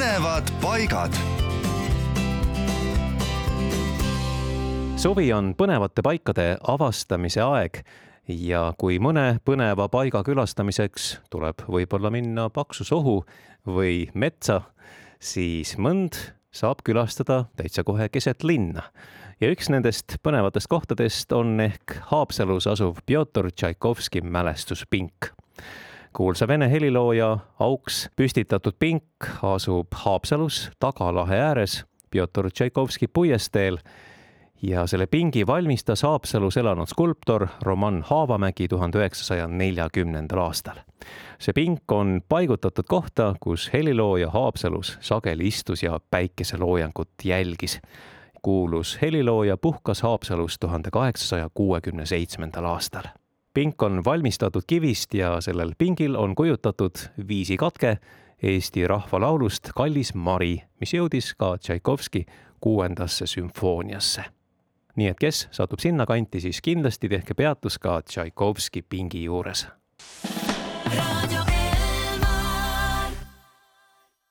põnevad paigad. suvi on põnevate paikade avastamise aeg ja kui mõne põneva paiga külastamiseks tuleb võib-olla minna paksu sohu või metsa, siis mõnd saab külastada täitsa kohe keset linna. ja üks nendest põnevatest kohtadest on ehk Haapsalus asuv Pjotor Tšaikovski mälestuspink. Kuulsa vene helilooja auks püstitatud pink asub Haapsalus Tagalahe ääres Pjotor Tšaikovski puiesteel ja selle pingi valmistas Haapsalus elanud skulptor Roman Haavamägi tuhande üheksasaja neljakümnendal aastal. see pink on paigutatud kohta, kus helilooja Haapsalus sageli istus ja päikeseloojangut jälgis. kuulus helilooja puhkas Haapsalus tuhande kaheksasaja kuuekümne seitsmendal aastal. Pink on valmistatud kivist ja sellel pingil on kujutatud viisikatke Eesti rahvalaulust Kallis Mari, mis jõudis ka Tšaikovski kuuendasse sümfooniasse nii et kes satub sinnakanti, siis kindlasti tehke peatus ka Tšaikovski pingi juures. raadio